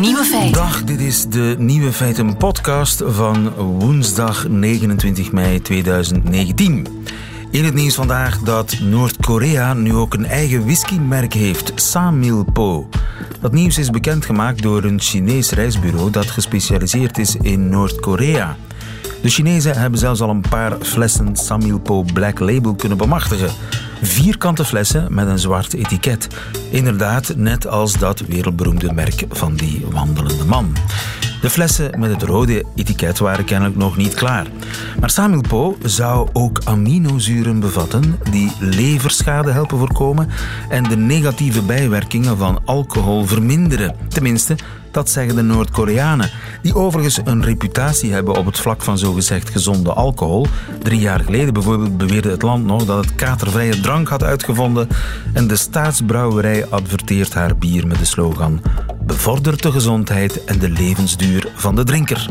Nieuwe feiten. Dag, dit is de Nieuwe Feiten podcast van woensdag 29 mei 2019. In het nieuws vandaag dat Noord-Korea nu ook een eigen whiskymerk heeft, Samilpo. Dat nieuws is bekendgemaakt door een Chinees reisbureau dat gespecialiseerd is in Noord-Korea. De Chinezen hebben zelfs al een paar flessen Samilpo Black Label kunnen bemachtigen. Vierkante flessen met een zwart etiket. Inderdaad, net als dat wereldberoemde merk van die wandelende man. De flessen met het rode etiket waren kennelijk nog niet klaar. Maar Samilpo zou ook aminozuren bevatten die leverschade helpen voorkomen en de negatieve bijwerkingen van alcohol verminderen. Tenminste, dat zeggen de Noord-Koreanen, die overigens een reputatie hebben op het vlak van zogezegd gezonde alcohol. Drie jaar geleden bijvoorbeeld beweerde het land nog dat het katervrije drank had uitgevonden en de staatsbrouwerij adverteert haar bier met de slogan bevordert de gezondheid en de levensduur van de drinker.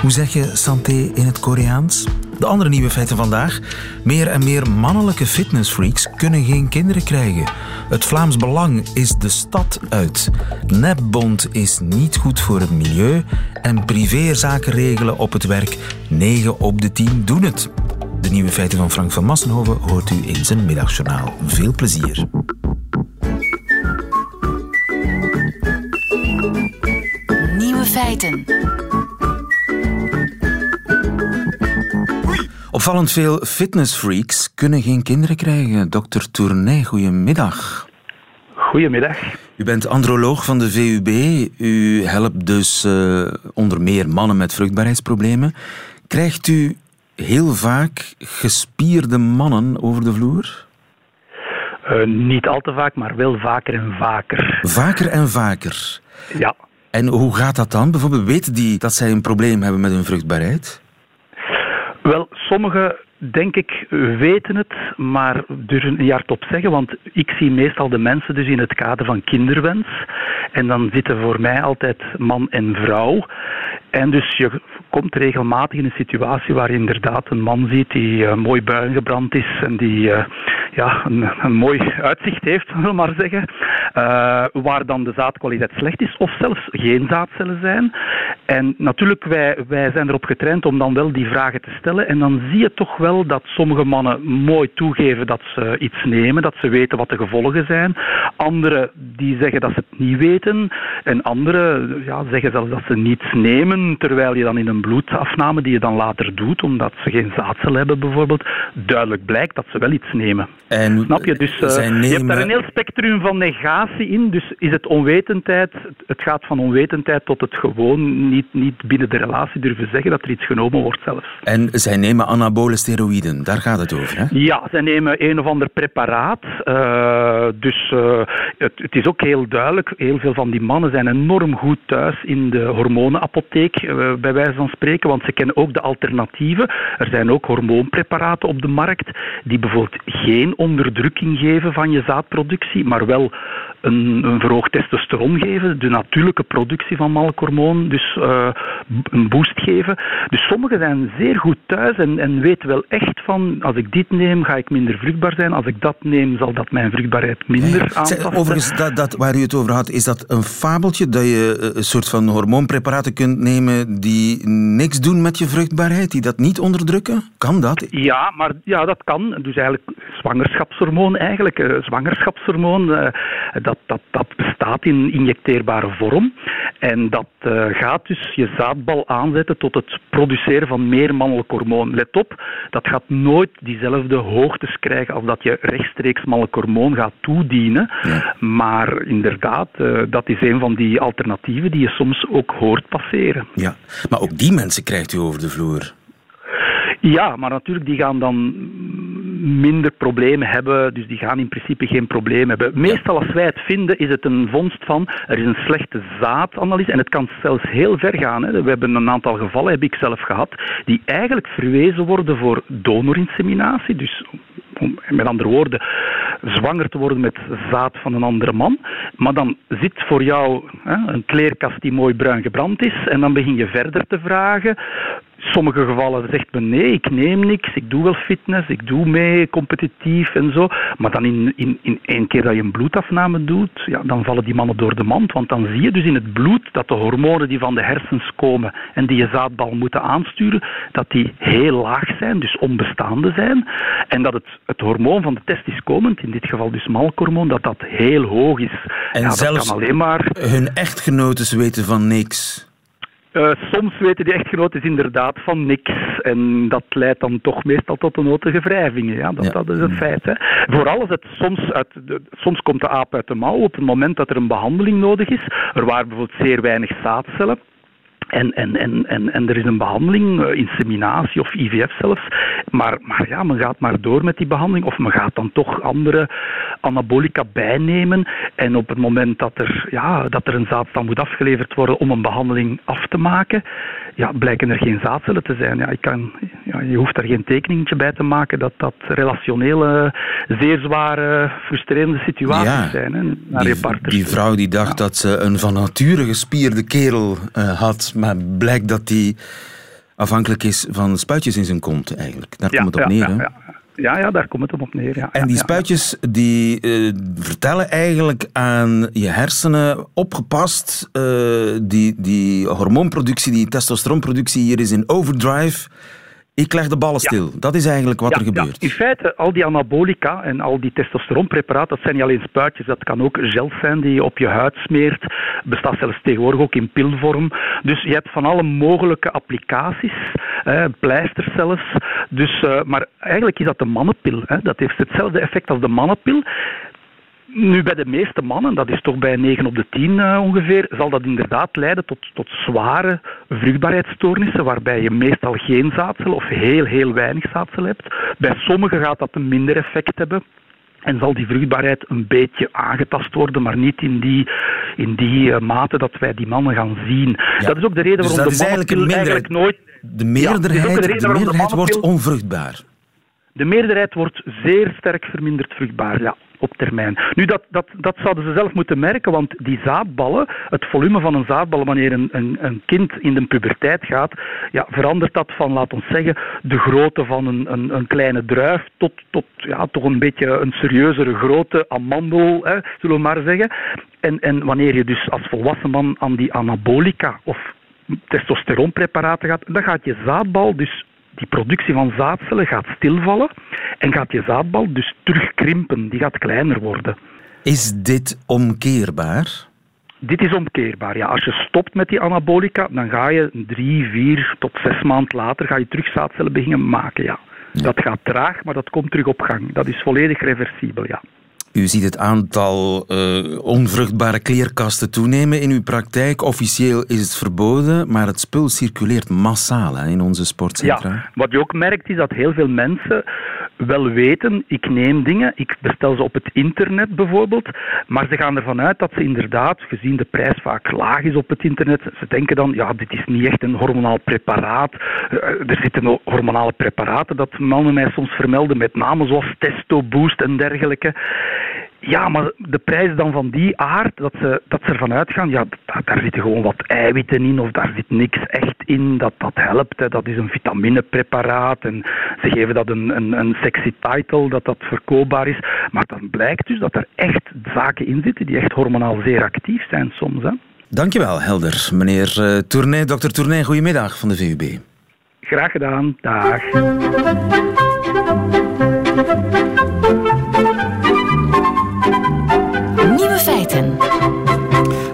Hoe zeg je santé in het Koreaans? De andere nieuwe feiten vandaag. Meer en meer mannelijke fitnessfreaks kunnen geen kinderen krijgen. Het Vlaams Belang is de stad uit. Nepbond is niet goed voor het milieu. En privézaken regelen op het werk. 9 op de 10 doen het. De nieuwe feiten van Frank van Massenhoven hoort u in zijn middagjournaal. Veel plezier. Feiten. Opvallend veel fitnessfreaks kunnen geen kinderen krijgen. Dokter Tournay, goedemiddag. Goedemiddag. U bent androloog van de VUB. U helpt dus uh, onder meer mannen met vruchtbaarheidsproblemen. Krijgt u heel vaak gespierde mannen over de vloer? Uh, niet al te vaak, maar wel vaker en vaker. Vaker en vaker? Ja. En hoe gaat dat dan? Bijvoorbeeld weten die dat zij een probleem hebben met hun vruchtbaarheid? Wel, sommigen, denk ik, weten het, maar durven niet hardop zeggen. Want ik zie meestal de mensen dus in het kader van kinderwens. En dan zitten voor mij altijd man en vrouw. En dus je komt regelmatig in een situatie waar inderdaad een man ziet die uh, mooi bruin gebrand is en die uh, ja, een, mooi uitzicht heeft, zullen maar zeggen. Uh, waar dan de zaadkwaliteit slecht is of zelfs geen zaadcellen zijn. En natuurlijk, wij, wij zijn erop getraind om dan wel die vragen te stellen. En dan zie je toch wel dat sommige mannen mooi toegeven dat ze iets nemen, dat ze weten wat de gevolgen zijn. Anderen die zeggen dat ze het niet weten. En anderen ja, zeggen zelfs dat ze niets nemen, terwijl je dan in een bloedafname die je dan later doet, omdat ze geen zaadcel hebben bijvoorbeeld, duidelijk blijkt dat ze wel iets nemen. En Snap je? Dus uh, nemen... je hebt daar een heel spectrum van negatie in. Dus is het onwetendheid, het gaat van onwetendheid tot het gewoon niet, niet binnen de relatie durven zeggen dat er iets genomen wordt zelfs. En zij nemen anabole steroïden, daar gaat het over, hè? Ja, zij nemen een of ander preparaat. Uh, dus uh, het, het, is ook heel duidelijk, heel veel van die mannen zijn enorm goed thuis in de hormonenapotheek, uh, bij wijze van spreken, want ze kennen ook de alternatieven. Er zijn ook hormoonpreparaten op de markt die bijvoorbeeld geen onderdrukking geven van je zaadproductie, maar wel een, een verhoogd testosteron geven, de natuurlijke productie van melkhormoon, dus uh, een boost geven. Dus sommigen zijn zeer goed thuis en, en weten wel echt van, als ik dit neem, ga ik minder vruchtbaar zijn. Als ik dat neem, zal dat mijn vruchtbaarheid minder aantasten. Overigens, dat, dat, waar u het over had, is dat een fabeltje dat je een soort van hormoonpreparaten kunt nemen die niks doen met je vruchtbaarheid, die dat niet onderdrukken? Kan dat? Ja, maar ja, dat kan. Dus eigenlijk zwangerschapshormoon eigenlijk, uh, zwangerschapshormoon, dat, dat, dat bestaat in injecteerbare vorm. En dat uh, gaat dus je zaadbal aanzetten tot het produceren van meer mannelijk hormoon. Let op, dat gaat nooit diezelfde hoogtes krijgen als dat je rechtstreeks mannelijk hormoon gaat toedienen. Ja. Maar inderdaad, uh, dat is een van die alternatieven die je soms ook hoort passeren. Ja, maar ook die mensen krijgt u over de vloer. Ja, maar natuurlijk, die gaan dan minder problemen hebben, dus die gaan in principe geen probleem hebben. Meestal als wij het vinden, is het een vondst van er is een slechte zaadanalyse en het kan zelfs heel ver gaan. Hè. We hebben een aantal gevallen, heb ik zelf gehad, die eigenlijk verwezen worden voor donorinseminatie, dus om met andere woorden zwanger te worden met zaad van een andere man. Maar dan zit voor jou hè, een kleerkast die mooi bruin gebrand is en dan begin je verder te vragen sommige gevallen zegt men nee, ik neem niks, ik doe wel fitness, ik doe mee competitief en zo. Maar dan in, in, in één keer dat je een bloedafname doet, ja, dan vallen die mannen door de mand. Want dan zie je dus in het bloed dat de hormonen die van de hersens komen en die je zaadbal moeten aansturen, dat die heel laag zijn, dus onbestaande zijn. En dat het, het hormoon van de testis komend, in dit geval dus melkhormoon, dat dat heel hoog is. En ja, zelfs dat kan alleen maar... hun echtgenotes weten van niks. Uh, soms weten die echtgenoten inderdaad van niks. En dat leidt dan toch meestal tot een notige wrijvingen. Ja, dat, ja. dat is het feit. Hè. Vooral als het soms, uit de, soms komt de aap uit de mouw op het moment dat er een behandeling nodig is. Er waren bijvoorbeeld zeer weinig zaadcellen. En, en, en, en, en er is een behandeling, uh, inseminatie of IVF zelfs. Maar, maar ja, men gaat maar door met die behandeling. Of men gaat dan toch andere anabolica bijnemen. En op het moment dat er, ja, dat er een zaadstand moet afgeleverd worden om een behandeling af te maken, ja, blijken er geen zaadcellen te zijn. Ja, ik kan, ja, je hoeft daar geen tekeningetje bij te maken dat dat relationele, zeer zware, frustrerende situaties ja, zijn. Hè, naar die, je partner. die vrouw die dacht ja. dat ze een van nature gespierde kerel uh, had, maar blijkt dat die afhankelijk is van spuitjes in zijn kont eigenlijk. Daar ja, komt het op neer. Ja, ja, ja, ja, daar komt het op neer. Ja. En die spuitjes die uh, vertellen eigenlijk aan je hersenen opgepast, uh, die, die hormoonproductie, die testosteronproductie hier is in overdrive. Ik leg de ballen stil. Ja. Dat is eigenlijk wat ja, er gebeurt. Ja. In feite, al die anabolica en al die testosteronpreparaten, dat zijn niet alleen spuitjes, dat kan ook gel zijn die je op je huid smeert. Bestaat zelfs tegenwoordig ook in pilvorm. Dus je hebt van alle mogelijke applicaties, eh, pleisters zelfs. Dus, uh, maar eigenlijk is dat de mannenpil. Hè. Dat heeft hetzelfde effect als de mannenpil. Nu, bij de meeste mannen, dat is toch bij 9 op de 10 uh, ongeveer, zal dat inderdaad leiden tot, tot zware vruchtbaarheidsstoornissen, waarbij je meestal geen zaadcel of heel, heel weinig zaadcel hebt. Bij sommigen gaat dat een minder effect hebben. En zal die vruchtbaarheid een beetje aangetast worden, maar niet in die, in die uh, mate dat wij die mannen gaan zien. Ja. Dat is ook de reden dus waarom de is eigenlijk, eigenlijk nooit... De meerderheid, ja, de, de reden meerderheid de wordt onvruchtbaar. De meerderheid wordt zeer sterk verminderd vruchtbaar, ja op termijn. Nu, dat, dat, dat zouden ze zelf moeten merken, want die zaadballen, het volume van een zaadbal wanneer een, een, een kind in de puberteit gaat, ja, verandert dat van, laten we zeggen, de grootte van een, een, een kleine druif tot, tot ja, toch een beetje een serieuzere grootte amandel, hè, zullen we maar zeggen. En, en wanneer je dus als volwassen man aan die anabolica of testosteronpreparaten gaat, dan gaat je zaadbal dus die productie van zaadcellen gaat stilvallen en gaat je zaadbal dus terugkrimpen. Die gaat kleiner worden. Is dit omkeerbaar? Dit is omkeerbaar. Ja, als je stopt met die anabolica, dan ga je drie, vier tot zes maanden later ga je terug zaadcellen beginnen maken. Ja. ja. Dat gaat traag, maar dat komt terug op gang. Dat is volledig reversibel. Ja. U ziet het aantal uh, onvruchtbare kleerkasten toenemen in uw praktijk. Officieel is het verboden, maar het spul circuleert massaal in onze sportcentra. Ja, wat je ook merkt is dat heel veel mensen wel weten, ik neem dingen, ik bestel ze op het internet bijvoorbeeld, maar ze gaan ervan uit dat ze inderdaad, gezien de prijs vaak laag is op het internet, ze denken dan, ja, dit is niet echt een hormonaal preparaat. Er zitten hormonale preparaten dat mannen mij soms vermelden, met name zoals Testo Boost en dergelijke. Ja, maar de prijs dan van die aard, dat ze, dat ze ervan uitgaan, ja, daar, daar zitten gewoon wat eiwitten in of daar zit niks echt in, dat dat helpt. Hè. Dat is een vitaminepreparaat en ze geven dat een, een, een sexy title, dat dat verkoopbaar is. Maar dan blijkt dus dat er echt zaken in zitten die echt hormonaal zeer actief zijn soms. Hè. Dankjewel, Helder. Meneer uh, Tournay, dokter Tournay, goedemiddag van de VUB. Graag gedaan, dag.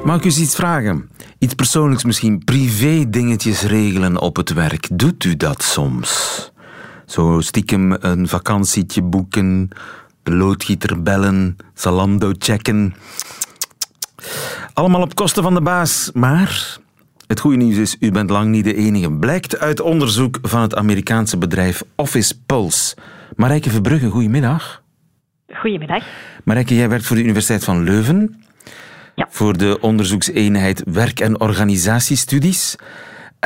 Mag ik u iets vragen? Iets persoonlijks misschien, privé dingetjes regelen op het werk. Doet u dat soms? Zo stiekem een vakantietje boeken, de loodgieter bellen, Zalando checken. Allemaal op kosten van de baas, maar het goede nieuws is, u bent lang niet de enige. Blijkt uit onderzoek van het Amerikaanse bedrijf Office Pulse. Marijke Verbrugge, goedemiddag. Goedemiddag. Marijke, jij werkt voor de Universiteit van Leuven. Voor de onderzoekseenheid Werk- en Organisatiestudies.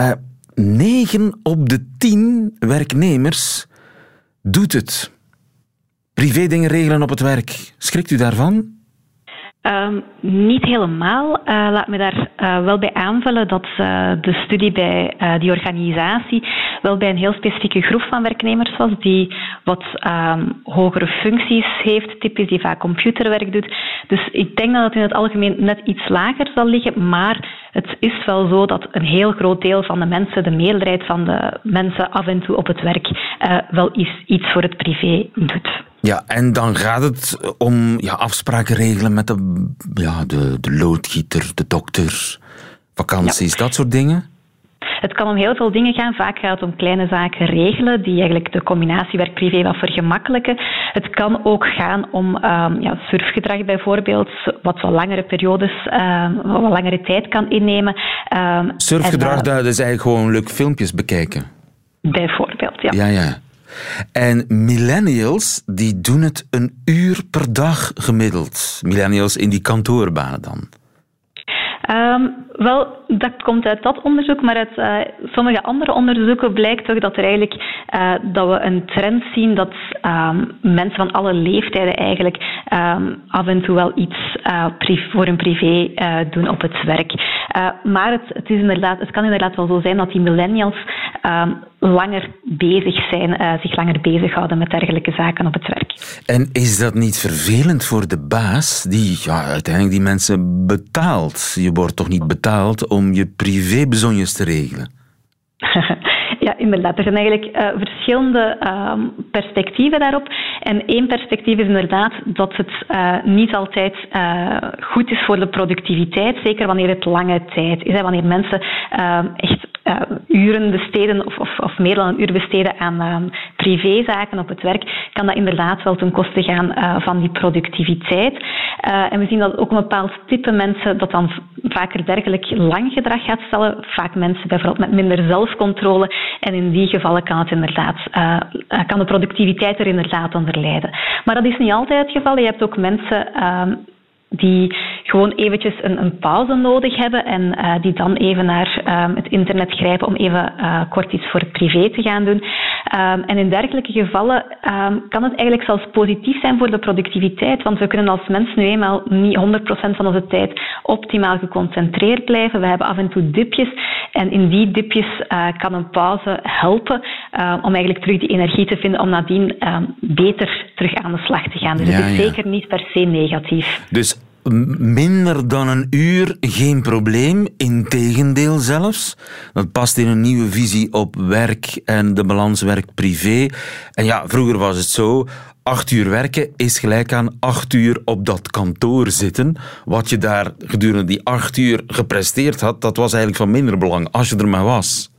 Uh, 9 op de 10 werknemers doet het. Privé dingen regelen op het werk. Schrikt u daarvan? Um, niet helemaal. Uh, laat me daar uh, wel bij aanvullen dat uh, de studie bij die organisatie wel bij een heel specifieke groep van werknemers was, die wat um, hogere functies heeft, typisch die vaak computerwerk doet. Dus ik denk dat het in het algemeen net iets lager zal liggen, maar het is wel zo dat een heel groot deel van de mensen, de meerderheid van de mensen af en toe op het werk wel iets voor het privé doet. Ja, en dan gaat het om ja, afspraken regelen met de, ja, de, de loodgieter, de dokter, vakanties, dat soort dingen? Het kan om heel veel dingen gaan. Vaak gaat het om kleine zaken regelen, die eigenlijk de combinatie werk-privé wat vergemakkelijken. Het kan ook gaan om um, ja, surfgedrag bijvoorbeeld, wat wat langere periodes, um, wat langere tijd kan innemen. Um, Surfgedrag, en, uh, dat is eigenlijk gewoon leuk filmpjes bekijken. Bijvoorbeeld, ja. Ja, ja. En millennials die doen het een uur per dag gemiddeld. Millennials in die kantoorbanen dan. Um, wel, dat komt uit dat onderzoek, maar uit uh, sommige andere onderzoeken blijkt toch dat er eigenlijk uh, dat we een trend zien dat um, mensen van alle leeftijden eigenlijk um, af en toe wel iets uh, voor hun privé doen op het werk. maar het, het, is inderdaad, het kan inderdaad wel zo zijn dat die millennials langer bezig zijn, zich langer bezighouden met dergelijke zaken op het werk. En is dat niet vervelend voor de baas die ja, uiteindelijk die mensen betaalt? Je wordt toch niet betaald om je privébezonjes te regelen? Ja, inderdaad. Er zijn eigenlijk uh, verschillende uh, perspectieven daarop. En één perspectief is inderdaad dat het uh, niet altijd uh, goed is voor de productiviteit, zeker wanneer het lange tijd is. Wanneer mensen echt uren besteden of, of, of, meer dan een uur besteden aan privézaken op het werk, kan dat inderdaad wel ten koste gaan van die productiviteit. en we zien dat ook een bepaald type mensen dat dan vaker dergelijk lang gedrag gaat stellen. Vaak mensen bijvoorbeeld met minder zelfcontrole en in die gevallen kan, het inderdaad, uh, kan de productiviteit er inderdaad onder lijden. Maar dat is niet altijd het geval. Je hebt ook mensen uh, die gewoon eventjes een, een, pauze nodig hebben en uh, die dan even naar um, het internet grijpen om even uh, kort iets voor privé te gaan doen. Um, en in dergelijke gevallen um, kan het eigenlijk zelfs positief zijn voor de productiviteit, want we kunnen als mens nu eenmaal niet 100% van onze tijd optimaal geconcentreerd blijven. We hebben af en toe dipjes en in die dipjes uh, kan een pauze helpen om eigenlijk terug die energie te vinden om nadien beter terug aan de slag te gaan. Dus ja, het is ja. zeker niet per se negatief. Dus minder dan een uur geen probleem, integendeel zelfs. Dat past in een nieuwe visie op werk en de balans werk-privé. En ja, vroeger was het zo, acht uur werken is gelijk aan acht uur op dat kantoor zitten. Wat je daar gedurende die acht uur gepresteerd had, dat was eigenlijk van minder belang, als je er maar was.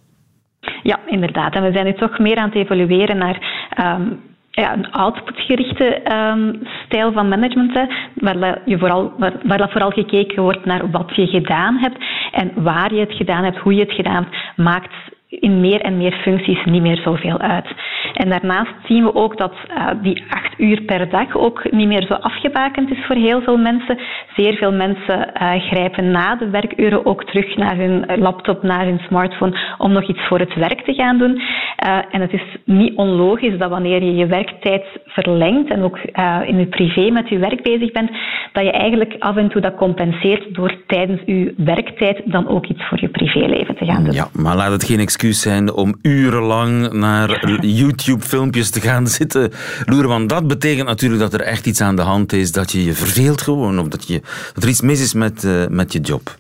Ja, inderdaad. En we zijn nu toch meer aan het evolueren naar um, ja, een outputgerichte um, stijl van management, hè, waar, je vooral, waar, waar vooral gekeken wordt naar wat je gedaan hebt en waar je het gedaan hebt, hoe je het gedaan hebt, maakt in meer en meer functies niet meer zoveel uit. En daarnaast zien we ook dat uh, die acht uur per dag ook niet meer zo afgebakend is voor heel veel mensen. Zeer veel mensen uh, grijpen na de werkuren ook terug naar hun laptop, naar hun smartphone, om nog iets voor het werk te gaan doen. Uh, en het is niet onlogisch dat wanneer je je werktijd verlengt en ook in je privé met je werk bezig bent, dat je eigenlijk af en toe dat compenseert door tijdens je werktijd dan ook iets voor je privéleven te gaan doen. Ja, maar laat het geen excuus zijn om urenlang naar YouTube-filmpjes te gaan zitten loeren. Want dat betekent natuurlijk dat er echt iets aan de hand is, dat je je verveelt gewoon, of dat, je, dat er iets mis is met, uh, met je job.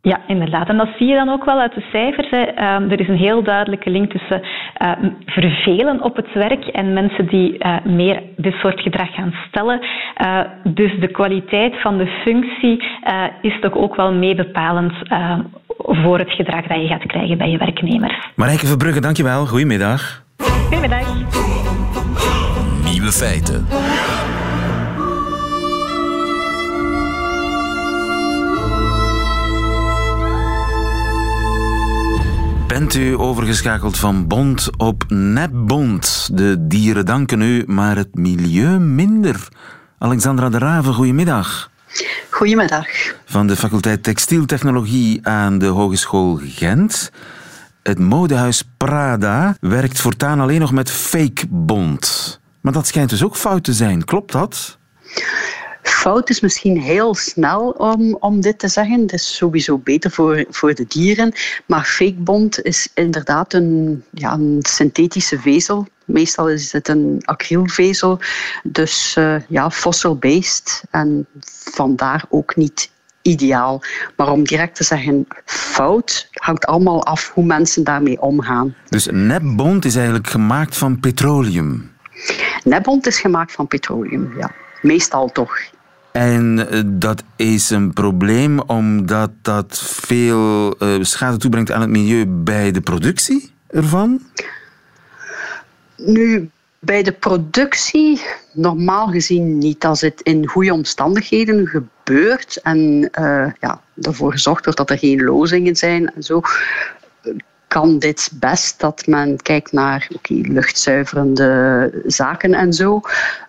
Ja, inderdaad. En dat zie je dan ook wel uit de cijfers. Hè. Um, er is een heel duidelijke link tussen uh, vervelen op het werk en mensen die uh, meer dit soort gedrag gaan stellen. Uh, dus de kwaliteit van de functie is toch ook wel meebepalend voor het gedrag dat je gaat krijgen bij je werknemers. Marijke Verbrugge, dankjewel. Goedemiddag. Goedemiddag. Nieuwe feiten. Bent u overgeschakeld van bond op nepbond? De dieren danken u, maar het milieu minder. Alexandra de Raven, goedemiddag. Goedemiddag. Van de faculteit Textieltechnologie aan de Hogeschool Gent. Het modehuis Prada werkt voortaan alleen nog met fake bond. Maar dat schijnt dus ook fout te zijn, klopt dat? Fout is misschien heel snel om, om dit te zeggen. Het is sowieso beter voor, voor de dieren. Maar fake bond is inderdaad een, ja, een synthetische vezel. Meestal is het een acrylvezel. Dus uh, ja, fossil-based. En vandaar ook niet ideaal. Maar om direct te zeggen fout, hangt allemaal af hoe mensen daarmee omgaan. Dus nepbond is eigenlijk gemaakt van petroleum? Nepbond is gemaakt van petroleum, ja. Meestal toch. En eh, dat is een probleem omdat dat veel eh, schade toebrengt aan het milieu bij de productie ervan? Nu, bij de productie normaal gezien niet. Als het in goede omstandigheden gebeurt en uh, ja, ervoor gezorgd wordt dat er geen lozingen zijn en zo, kan dit best dat men kijkt naar okay, luchtzuiverende zaken en zo.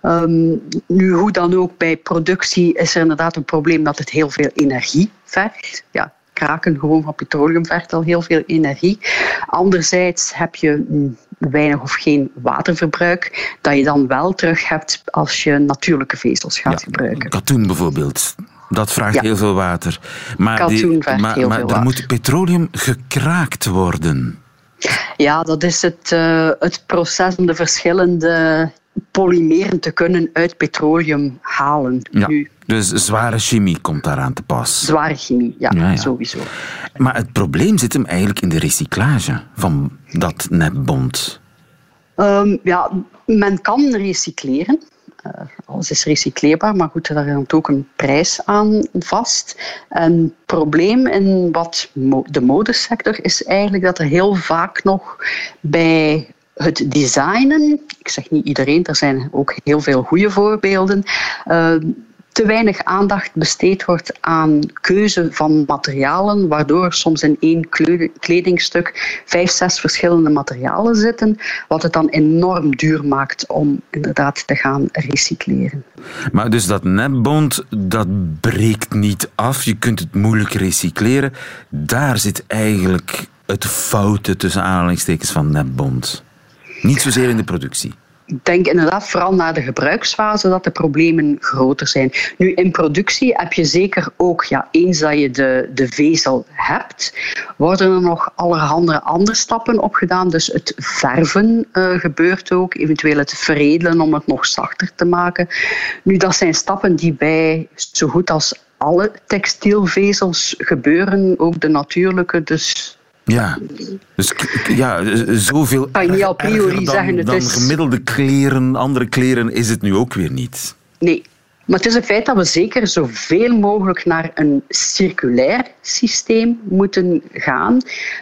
Um, nu, hoe dan ook, bij productie is er inderdaad een probleem dat het heel veel energie vergt. Ja, kraken gewoon van petroleum vergt al heel veel energie. Anderzijds heb je weinig of geen waterverbruik, dat je dan wel terug hebt als je natuurlijke vezels gaat ja, gebruiken. Katoen bijvoorbeeld. Dat vraagt heel veel water. Maar, die, maar, heel maar veel er moet petroleum gekraakt worden. Ja, dat is het, uh, het proces om de verschillende polymeren te kunnen uit petroleum halen. Ja, nu. Dus zware chemie komt daaraan te pas. Zware chemie, ja, ja, ja, sowieso. Maar het probleem zit hem eigenlijk in de recyclage van dat nepbond. Um, ja, men kan recycleren. Uh, alles is recycleerbaar, maar goed, daar hangt ook een prijs aan vast. En het probleem in wat de modesector is eigenlijk dat er heel vaak nog bij het designen, ik zeg niet iedereen, er zijn ook heel veel goede voorbeelden, uh, te weinig aandacht besteed wordt aan keuze van materialen, waardoor soms in één kledingstuk vijf, zes verschillende materialen zitten, wat het dan enorm duur maakt om inderdaad te gaan recycleren. Maar dus dat nepbond, dat breekt niet af, je kunt het moeilijk recycleren. Daar zit eigenlijk het foute tussen aanhalingstekens van nepbond. Niet zozeer in de productie. Denk inderdaad vooral na de gebruiksfase dat de problemen groter zijn. Nu, in productie heb je zeker ook, ja, eens dat je de, de vezel hebt, worden er nog allerhande andere stappen op gedaan. Dus het verven uh, gebeurt ook, eventueel het veredelen om het nog zachter te maken. Nu, dat zijn stappen die bij zo goed als alle textielvezels gebeuren, ook de natuurlijke. Dus ja, dus ja, zoveel kan je niet a priori dan, zeggen, het dan is... gemiddelde kleren, andere kleren is het nu ook weer niet. Nee, maar het is een feit dat we zeker zoveel mogelijk naar een circulair systeem moeten gaan.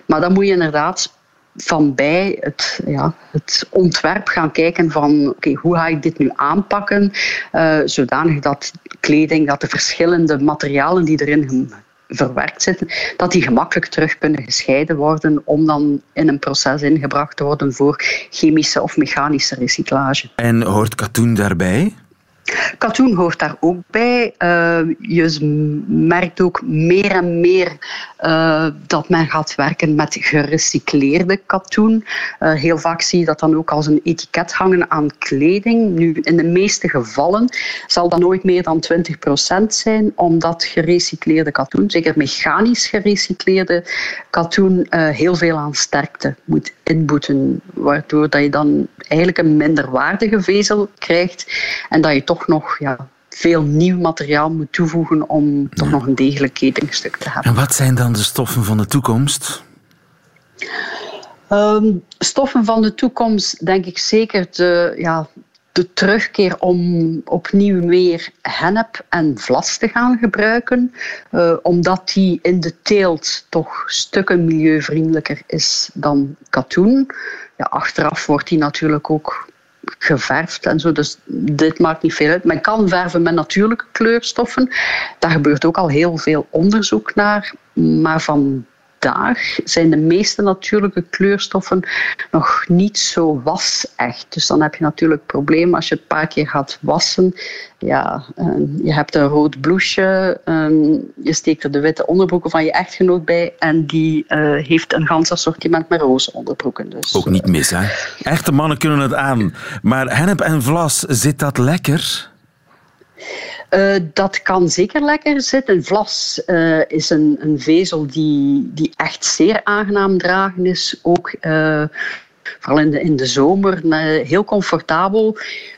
Maar dan moet je inderdaad van bij het, ja, het ontwerp gaan kijken van oké, hoe ga ik dit nu aanpakken, uh, zodanig dat kleding, dat de verschillende materialen die erin verwerkt zitten, dat die gemakkelijk terug kunnen gescheiden worden om dan in een proces ingebracht te worden voor chemische of mechanische recyclage. En hoort katoen daarbij? Katoen hoort daar ook bij. Uh, je merkt ook meer en meer uh, dat men gaat werken met gerecycleerde katoen. Uh, heel vaak zie je dat dan ook als een etiket hangen aan kleding. Nu, in de meeste gevallen zal dat nooit meer dan 20% zijn, omdat gerecycleerde katoen, zeker mechanisch gerecycleerde katoen, heel veel aan sterkte moet inboeten. Waardoor dat je dan eigenlijk een minderwaardige vezel krijgt en dat je toch nog ja, veel nieuw materiaal moet toevoegen om toch nog een degelijk ketingstuk te hebben. En wat zijn dan de stoffen van de toekomst? Um, stoffen van de toekomst, denk ik zeker de, ja, de terugkeer om opnieuw meer hennep en vlas te gaan gebruiken, uh, omdat die in de teelt toch stukken milieuvriendelijker is dan katoen. Ja, achteraf wordt die natuurlijk ook geverfd en zo. Dus dit maakt niet veel uit. Men kan verven met natuurlijke kleurstoffen. Daar gebeurt ook al heel veel onderzoek naar. Maar van vandaag zijn de meeste natuurlijke kleurstoffen nog niet zo was-echt. Dus dan heb je natuurlijk het probleem als je het een paar keer gaat wassen. Ja, je hebt een rood blouseje, je steekt er de witte onderbroeken van je echtgenoot bij en die uh, heeft een gans assortiment met roze onderbroeken. Dus, Ook niet mis, hè? Echte mannen kunnen het aan. Maar hennep en vlas, zit dat lekker? Uh, dat kan zeker lekker zitten. Vlas uh, is een, een, vezel die, die echt zeer aangenaam dragen is. Ook uh, vooral in de, in de zomer heel comfortabel.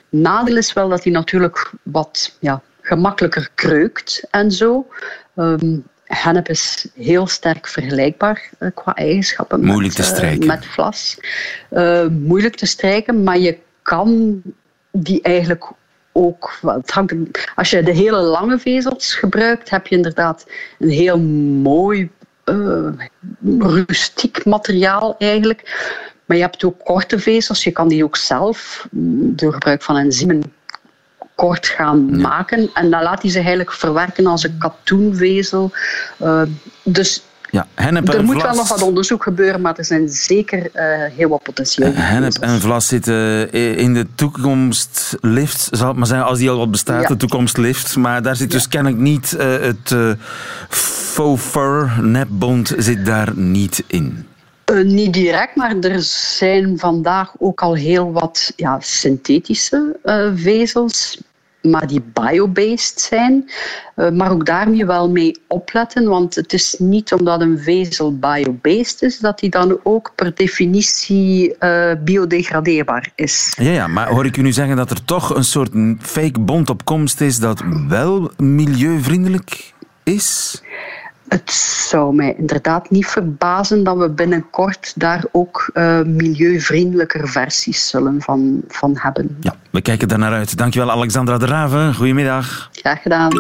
Nadeel is wel dat hij natuurlijk wat ja, gemakkelijker kreukt en zo. Um, hennep is heel sterk vergelijkbaar qua eigenschappen moeilijk met, te strijken. Met vlas. Moeilijk te strijken, maar je kan die eigenlijk ook. Het hangt, als je de hele lange vezels gebruikt, heb je inderdaad een heel mooi, rustiek materiaal eigenlijk. Maar je hebt ook korte vezels. Je kan die ook zelf, mm, door gebruik van enzymen, kort gaan maken. En dan laat hij ze eigenlijk verwerken als een katoenvezel. Uh, dus ja, hennep er moet wel nog wat onderzoek gebeuren, maar er zijn zeker uh, heel wat potentieel. Uh, hennep en vlas zitten in de toekomstlift, zal het maar zijn, als die al wat bestaat, ja. de toekomstlift. Maar daar zit dus kennelijk niet uh, het uh, faux fur, nepbond zit daar niet in. Uh, niet direct, maar er zijn vandaag ook al heel wat ja, synthetische uh, vezels, maar die biobased zijn. Uh, maar ook daarmee wel mee opletten, want het is niet omdat een vezel biobased is, dat die dan ook per definitie biodegradeerbaar is. Ja, ja, maar hoor ik u nu zeggen dat er toch een soort fake bond op komst is dat wel milieuvriendelijk is? Het zou mij inderdaad niet verbazen dat we binnenkort daar ook uh, milieuvriendelijker versies zullen van, van hebben. Ja, we kijken daar naar uit. Dankjewel Alexandra de Raven. Goedemiddag. Graag gedaan.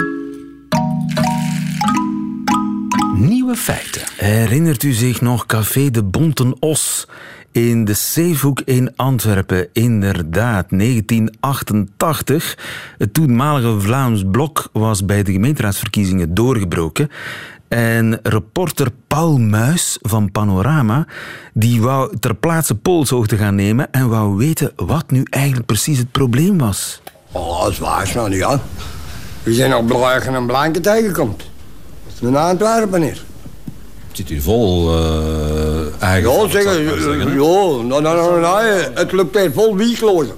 Nieuwe feiten. Herinnert u zich nog Café de Bonten Os? In de Zeehoek in Antwerpen, inderdaad, 1988. Het toenmalige Vlaams Blok was bij de gemeenteraadsverkiezingen doorgebroken. En reporter Paul Muis van Panorama, die wou ter plaatse polshoogte gaan nemen en wou weten wat nu eigenlijk precies het probleem was. Oh, dat is nou niet aan. We zijn nog blauwen en blanke tegenkomt. Een Antwerpen hier. Het zit hier vol uh, eigen... Ja, zeg, ja, nou, nou, nou, nou, het lukt hier vol wieklozen.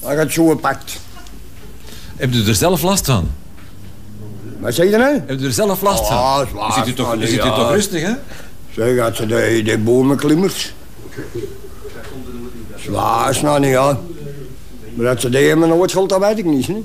Dat gaat zo gepakt. Heb je er zelf last van? Wat zeg je nou? Heb je er zelf last van? Ah, zwaar. Zit u toch, zit u toch rustig, hè? Zeg, dat ze de, de bomenklimmers. Zwaar is nou niet, ja. Maar dat ze die hebben nooit schuld, dat weet ik niet, hè.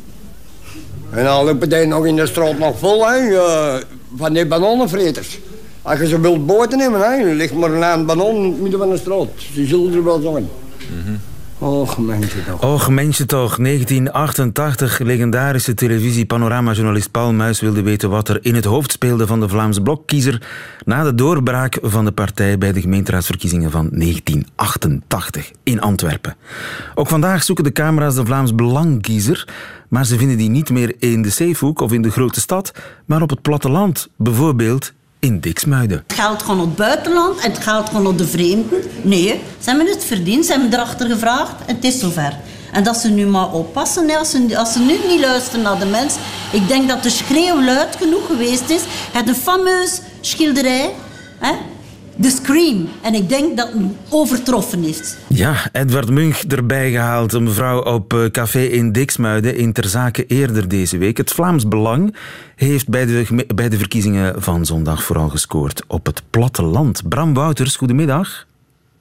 En dan lopen die nog in de straat nog vol, hè, uh, van die bananenvreters. Als je ze wilt boten nemen, hè, dan ligt maar een banan midden van de straat. Die zullen er wel zijn. Mm -hmm. Och, mensje toch. Och, mensje toch. 1988, legendarische televisie-panoramajournalist Paul Muis wilde weten wat er in het hoofd speelde van de Vlaamse blokkiezer na de doorbraak van de partij bij de gemeenteraadsverkiezingen van 1988 in Antwerpen. Ook vandaag zoeken de camera's de Vlaams Belangkiezer, maar ze vinden die niet meer in de Zeehoek of in de grote stad, maar op het platteland, bijvoorbeeld in. Het geld gewoon op het buitenland en het geld gewoon op de vreemden. Nee, ze hebben het verdiend, ze hebben erachter gevraagd en het is zover. En dat ze nu maar oppassen, als ze, als ze nu niet luisteren naar de mens. Ik denk dat de schreeuw luid genoeg geweest is. Het een fameus schilderij, hè, The Scream. En ik denk dat het overtroffen is. Ja, Edward Munch erbij gehaald. Een mevrouw op eh, café in Diksmuiden in Ter Zake eerder deze week. Het Vlaams Belang heeft bij de, bij de verkiezingen van zondag vooral gescoord op het platteland. Bram Wouters, goedemiddag.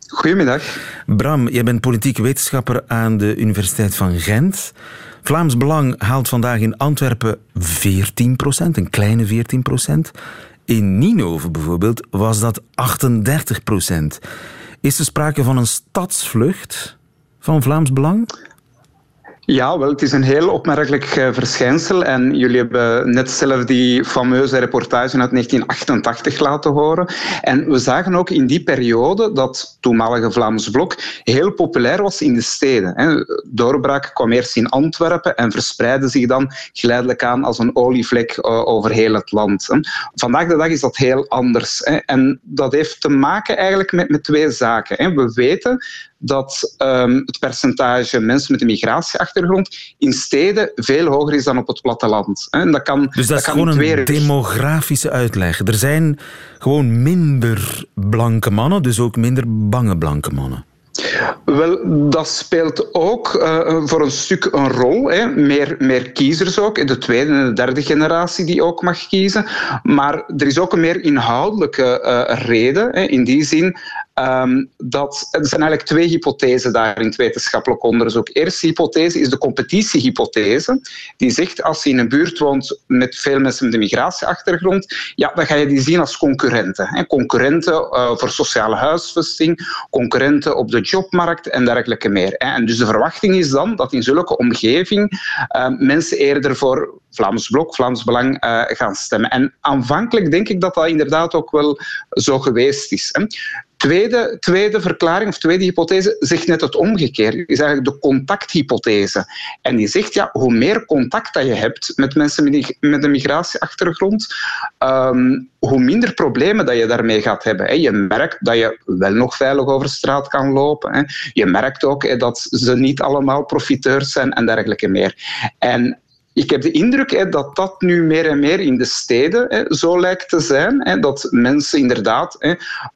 Goedemiddag. Bram, jij bent politiek wetenschapper aan de Universiteit van Gent. Vlaams Belang haalt vandaag in Antwerpen 14% een kleine 14 in Ninove bijvoorbeeld was dat 38 procent. Is er sprake van een stadsvlucht van Vlaams Belang? Ja, wel, het is een heel opmerkelijk eh, verschijnsel. En jullie hebben net zelf die fameuze reportage uit 1988 laten horen. En we zagen ook in die periode dat toenmalige Vlaams Blok heel populair was in de steden. Doorbraak kwam eerst in Antwerpen en verspreidde zich dan geleidelijk aan als een olievlek eh, over heel het land. Vandaag de dag is dat heel anders. En dat heeft te maken eigenlijk met, met twee zaken. We weten dat um, het percentage mensen met een migratieachtergrond in steden veel hoger is dan op het platteland. En dat kan, dus dat, is gewoon een demografische uitleg. Er zijn gewoon minder blanke mannen, dus ook minder bange blanke mannen. Wel, dat speelt ook uh, voor een stuk een rol. Hè. Meer, meer kiezers ook, de tweede en de derde generatie die ook mag kiezen. Maar er is ook een meer inhoudelijke uh, reden. Hè. In die zin, Um, dat, er zijn eigenlijk twee hypothesen daar in het wetenschappelijk onderzoek. De eerste hypothese is de competitiehypothese. Die zegt als je in een buurt woont met veel mensen met een migratieachtergrond, ja, dan ga je die zien als concurrenten. Hè. Concurrenten uh, voor sociale huisvesting, concurrenten op de jobmarkt en dergelijke meer. Hè. En dus de verwachting is dan dat in zulke omgeving uh, mensen eerder voor Vlaams Blok, Vlaams Belang uh, gaan stemmen. En aanvankelijk denk ik dat dat inderdaad ook wel zo geweest is. Hè. Tweede, tweede verklaring of tweede hypothese zegt net het omgekeerde. is eigenlijk de contacthypothese. En die zegt, ja, hoe meer contact dat je hebt met mensen met een migratieachtergrond, um, hoe minder problemen dat je daarmee gaat hebben. Je merkt dat je wel nog veilig over straat kan lopen. Je merkt ook dat ze niet allemaal profiteurs zijn en dergelijke meer. En ik heb de indruk hè, dat dat nu meer en meer in de steden hè, zo lijkt te zijn. Hè, dat mensen inderdaad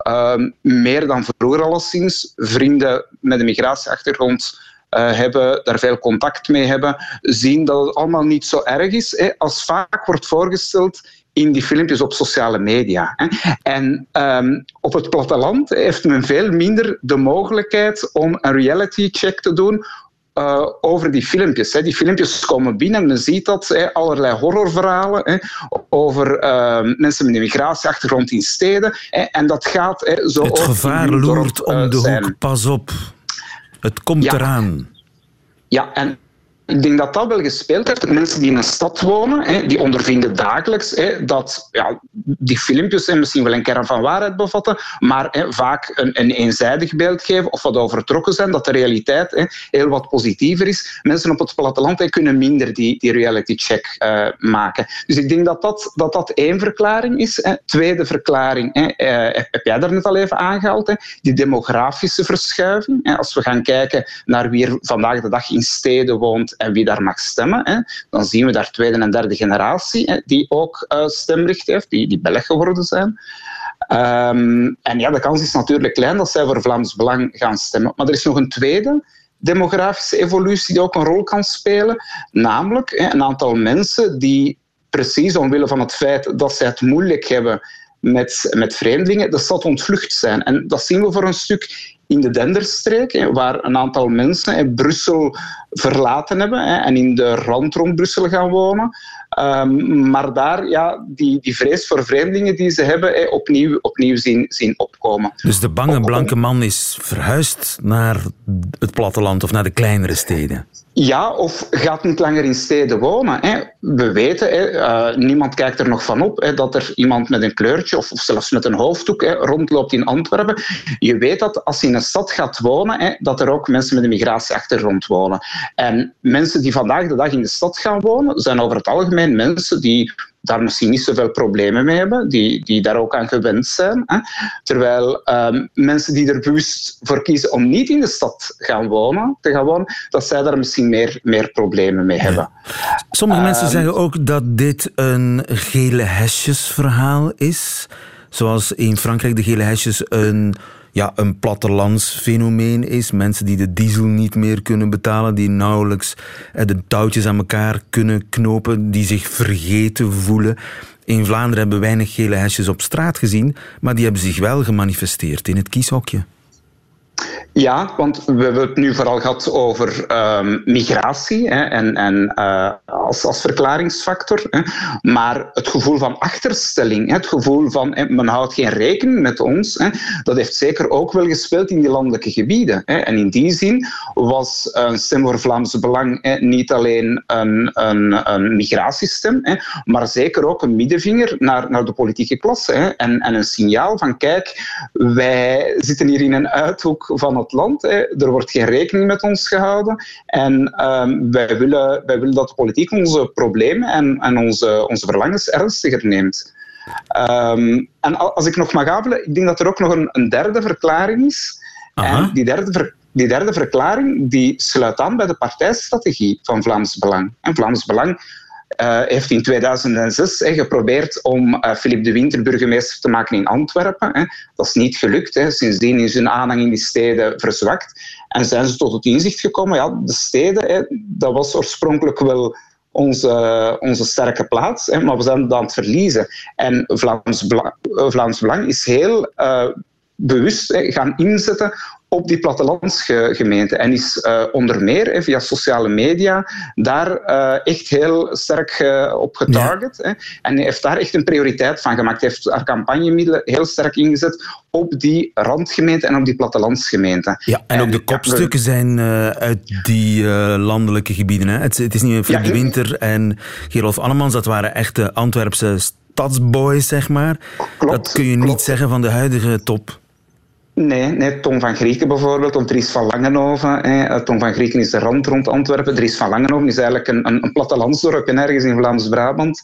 uh, meer dan vroeger alleszins vrienden met een migratieachtergrond uh, hebben, daar veel contact mee hebben, zien dat het allemaal niet zo erg is als vaak wordt voorgesteld in die filmpjes op sociale media. En um, op het platteland heeft men veel minder de mogelijkheid om een reality check te doen uh, over die filmpjes. Hè. Die filmpjes komen binnen en men ziet dat, hè, allerlei horrorverhalen hè, over uh, mensen met een migratieachtergrond in steden. Hè, en dat gaat hè, zo Het gevaar loert om uh, de hoek, pas op. Het komt ja. eraan. Ja, en ik denk dat dat wel gespeeld heeft. Mensen die in een stad wonen, hè, die ondervinden dagelijks hè, dat ja, die filmpjes misschien wel een kern van waarheid bevatten, maar hè, vaak een, een, eenzijdig beeld geven of wat overtrokken zijn, dat de realiteit hè, heel wat positiever is. Mensen op het platteland kunnen minder die, die reality check uh, maken. Dus ik denk dat dat, dat, dat één verklaring is. Hè. Tweede verklaring hè, uh, heb jij daar net al even aangehaald, hè, die demografische verschuiving. Hè. Als we gaan kijken naar wie er vandaag de dag in steden woont, en wie daar mag stemmen, hè, dan zien we daar tweede en derde generatie hè, die ook uh, stemrecht heeft, die, die Belg geworden zijn. Um, en ja, de kans is natuurlijk klein dat zij voor Vlaams Belang gaan stemmen. Maar er is nog een tweede demografische evolutie die ook een rol kan spelen, namelijk hè, een aantal mensen die precies omwille van het feit dat zij het moeilijk hebben met, met vreemdelingen, de stad ontvlucht zijn. En dat zien we voor een stuk in de Denderstreek, waar een aantal mensen Brussel verlaten hebben en in de rand rond Brussel gaan wonen. Um, maar daar ja, die, die vrees voor vreemdelingen die ze hebben opnieuw, opnieuw zien, zien opkomen. Dus de bange blanke man is verhuisd naar het platteland of naar de kleinere steden? Ja, of gaat niet langer in steden wonen. Hè. We weten, hè, uh, niemand kijkt er nog van op, hè, dat er iemand met een kleurtje of, of zelfs met een hoofddoek rondloopt in Antwerpen. Je weet dat als je in een stad gaat wonen, dat er ook mensen met een migratieachtergrond wonen. En mensen die vandaag de dag in de stad gaan wonen, zijn over het algemeen mensen die daar misschien niet zoveel problemen mee hebben, die, die daar ook aan gewend zijn. Hè. Terwijl um, mensen die er bewust voor kiezen om niet in de stad gaan wonen, te gaan wonen, dat zij daar misschien meer, meer problemen mee hebben. Ja. Sommige um, mensen zeggen ook dat dit een gele hesjesverhaal is. Zoals in Frankrijk de gele hesjes een ja, een plattelandsfenomeen is. Mensen die de diesel niet meer kunnen betalen, die nauwelijks de touwtjes aan elkaar kunnen knopen, die zich vergeten voelen. In Vlaanderen hebben we weinig gele hesjes op straat gezien, maar die hebben zich wel gemanifesteerd in het kieshokje. Ja, want we hebben het nu vooral gehad over um, migratie hè, en, en uh, als, als verklaringsfactor. Hè. Maar het gevoel van achterstelling, het gevoel van men houdt geen rekening met ons, dat heeft zeker ook wel gespeeld in die landelijke gebieden. En in die zin was een stem voor Vlaamse Belang niet alleen een, een, een migratiestem, maar zeker ook een middenvinger naar, naar de politieke klasse. En, en een signaal van kijk, wij zitten hier in een uithoek van het land. Hè. Er wordt geen rekening met ons gehouden. En um, wij, willen, wij willen dat de politiek onze problemen en, en onze, onze verlangens ernstiger neemt. Um, en als ik nog mag aanvullen, ik denk dat er ook nog een, een derde verklaring is. Aha. En die derde, ver, die derde verklaring die sluit aan bij de partijstrategie van Vlaams Belang. En Vlaams Belang uh, heeft in 2006 geprobeerd om uh, de Winter burgemeester te maken in Antwerpen. Dat is niet gelukt. Sindsdien is hun aanhang in die steden verzwakt. En zijn ze tot het inzicht gekomen, ja, de steden, dat was oorspronkelijk wel onze, onze sterke plaats, maar we zijn dat aan het verliezen. En Vlaams Belang, Vlaams Belang is heel uh, bewust gaan inzetten op die plattelandsgemeente. En is uh, onder meer via sociale media daar uh, echt heel sterk op getarget. Ja. En heeft daar echt een prioriteit van gemaakt. Hij heeft haar campagnemiddelen heel sterk ingezet op die randgemeente en op die plattelandsgemeente. Ja, en, en ook de kopstukken zijn uit die landelijke gebieden. Hè. Het, het, is niet Flip ja, de Winter en Gerolf Annemans, dat waren echte Antwerpse stadsboys, zeg maar. Klopt, dat kun je klopt. niet zeggen van de huidige top. Nee, nee, Tom van Grieken bijvoorbeeld, of Dries van Langenhoven. Eh, Tom van Grieken is de rand rond Antwerpen. Dries van Langenhoven is eigenlijk een, een, een plattelandsdorp ergens in Vlaams-Brabant.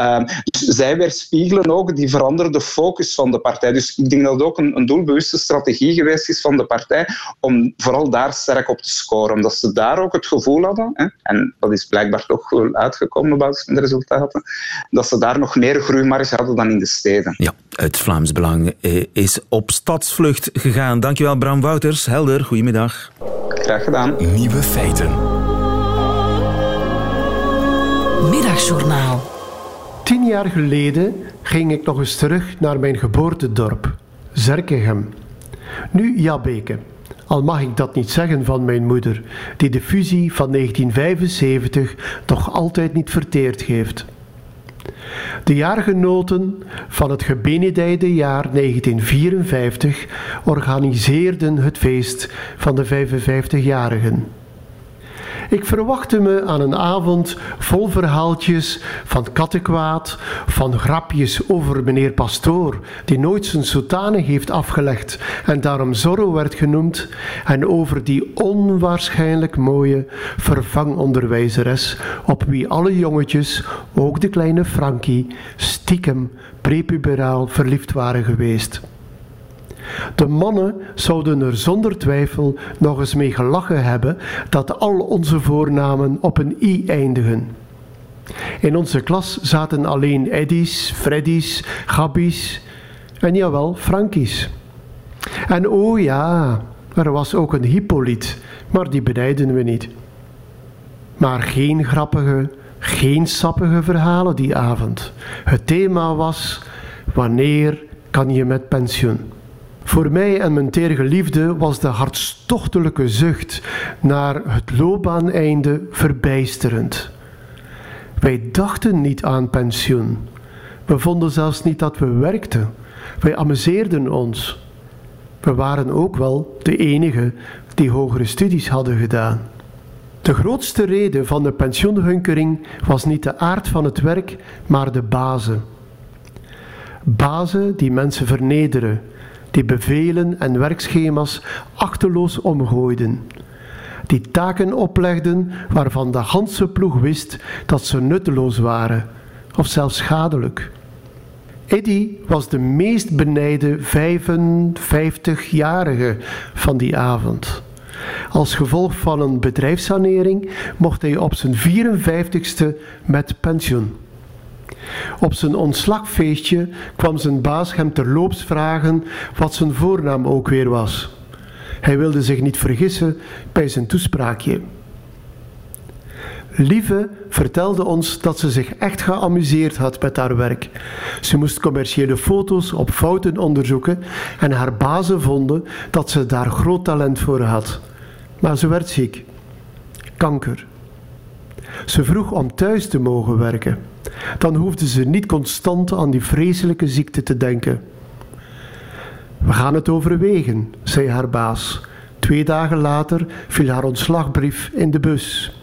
Uh, dus zij weerspiegelen ook die veranderde focus van de partij. Dus ik denk dat het ook een, een doelbewuste strategie geweest is van de partij om vooral daar sterk op te scoren. Omdat ze daar ook het gevoel hadden, hè, en dat is blijkbaar toch wel uitgekomen op basis van de resultaten, dat ze daar nog meer groeimarge hadden dan in de steden. Ja, het Vlaams Belang is op stadsvlucht gegaan. Dankjewel Bram Wouters. Helder, goedemiddag. Graag gedaan. Nieuwe feiten. Middagjournaal. Tien jaar geleden ging ik nog eens terug naar mijn geboortedorp, Zerkegem. Nu Jabbeke. Al mag ik dat niet zeggen van mijn moeder, die de fusie van 1975 toch altijd niet verteerd heeft. De jaargenoten van het gebenedijde jaar 1954 organiseerden het feest van de 55-jarigen. Ik verwachtte me aan een avond vol verhaaltjes van kattenkwaad, van grapjes over meneer Pastoor, die nooit zijn soutane heeft afgelegd en daarom Zorro werd genoemd, en over die onwaarschijnlijk mooie vervangonderwijzeres, op wie alle jongetjes, ook de kleine Frankie, stiekem prepuberaal verliefd waren geweest. De mannen zouden er zonder twijfel nog eens mee gelachen hebben dat al onze voornamen op een i eindigen. In onze klas zaten alleen Eddies, Freddies, Gabbies en jawel, Frankies. En oh ja, er was ook een Hippolyt, maar die benijden we niet. Maar geen grappige, geen sappige verhalen die avond. Het thema was: wanneer kan je met pensioen? Voor mij en mijn teergeliefde was de hartstochtelijke zucht naar het loopbaaneinde verbijsterend. Wij dachten niet aan pensioen. We vonden zelfs niet dat we werkten. Wij amuseerden ons. We waren ook wel de enigen die hogere studies hadden gedaan. De grootste reden van de pensioenhunkering was niet de aard van het werk, maar de bazen. Bazen die mensen vernederen, die bevelen en werkschema's achterloos omgooiden, die taken oplegden waarvan de ganse ploeg wist dat ze nutteloos waren of zelfs schadelijk. Eddy was de meest benijde 55-jarige van die avond. Als gevolg van een bedrijfssanering mocht hij op zijn 54ste met pensioen. Op zijn ontslagfeestje kwam zijn baas hem terloops vragen wat zijn voornaam ook weer was. Hij wilde zich niet vergissen bij zijn toespraakje. Lieve vertelde ons dat ze zich echt geamuseerd had met haar werk. Ze moest commerciële foto's op fouten onderzoeken en haar bazen vonden dat ze daar groot talent voor had. Maar ze werd ziek. Kanker. Ze vroeg om thuis te mogen werken. Dan hoefde ze niet constant aan die vreselijke ziekte te denken. We gaan het overwegen, zei haar baas. Twee dagen later viel haar ontslagbrief in de bus.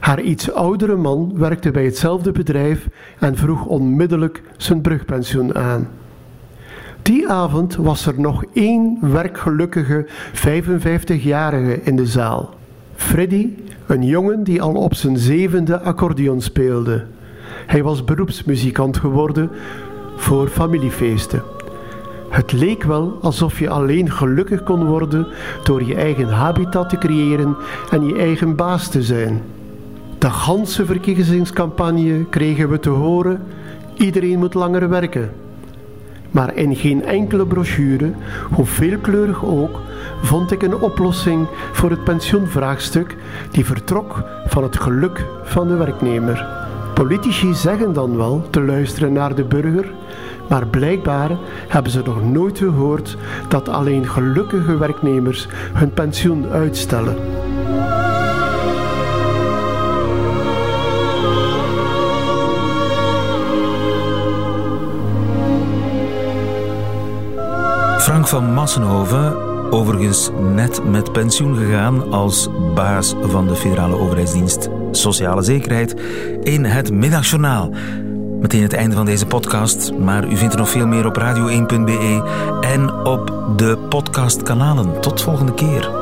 Haar iets oudere man werkte bij hetzelfde bedrijf en vroeg onmiddellijk zijn brugpensioen aan. Die avond was er nog één werkgelukkige 55-jarige in de zaal. Freddy, een jongen die al op zijn zevende accordeon speelde. Hij was beroepsmuzikant geworden voor familiefeesten. Het leek wel alsof je alleen gelukkig kon worden door je eigen habitat te creëren en je eigen baas te zijn. De ganse verkiezingscampagne kregen we te horen: iedereen moet langer werken. Maar in geen enkele brochure, hoe veelkleurig ook, vond ik een oplossing voor het pensioenvraagstuk die vertrok van het geluk van de werknemer. Politici zeggen dan wel te luisteren naar de burger, maar blijkbaar hebben ze nog nooit gehoord dat alleen gelukkige werknemers hun pensioen uitstellen. Frank van Massenhoven, overigens net met pensioen gegaan als baas van de federale overheidsdienst Sociale Zekerheid, in het Middagjournaal. Meteen het einde van deze podcast, maar u vindt er nog veel meer op radio1.be en op de podcastkanalen. Tot volgende keer.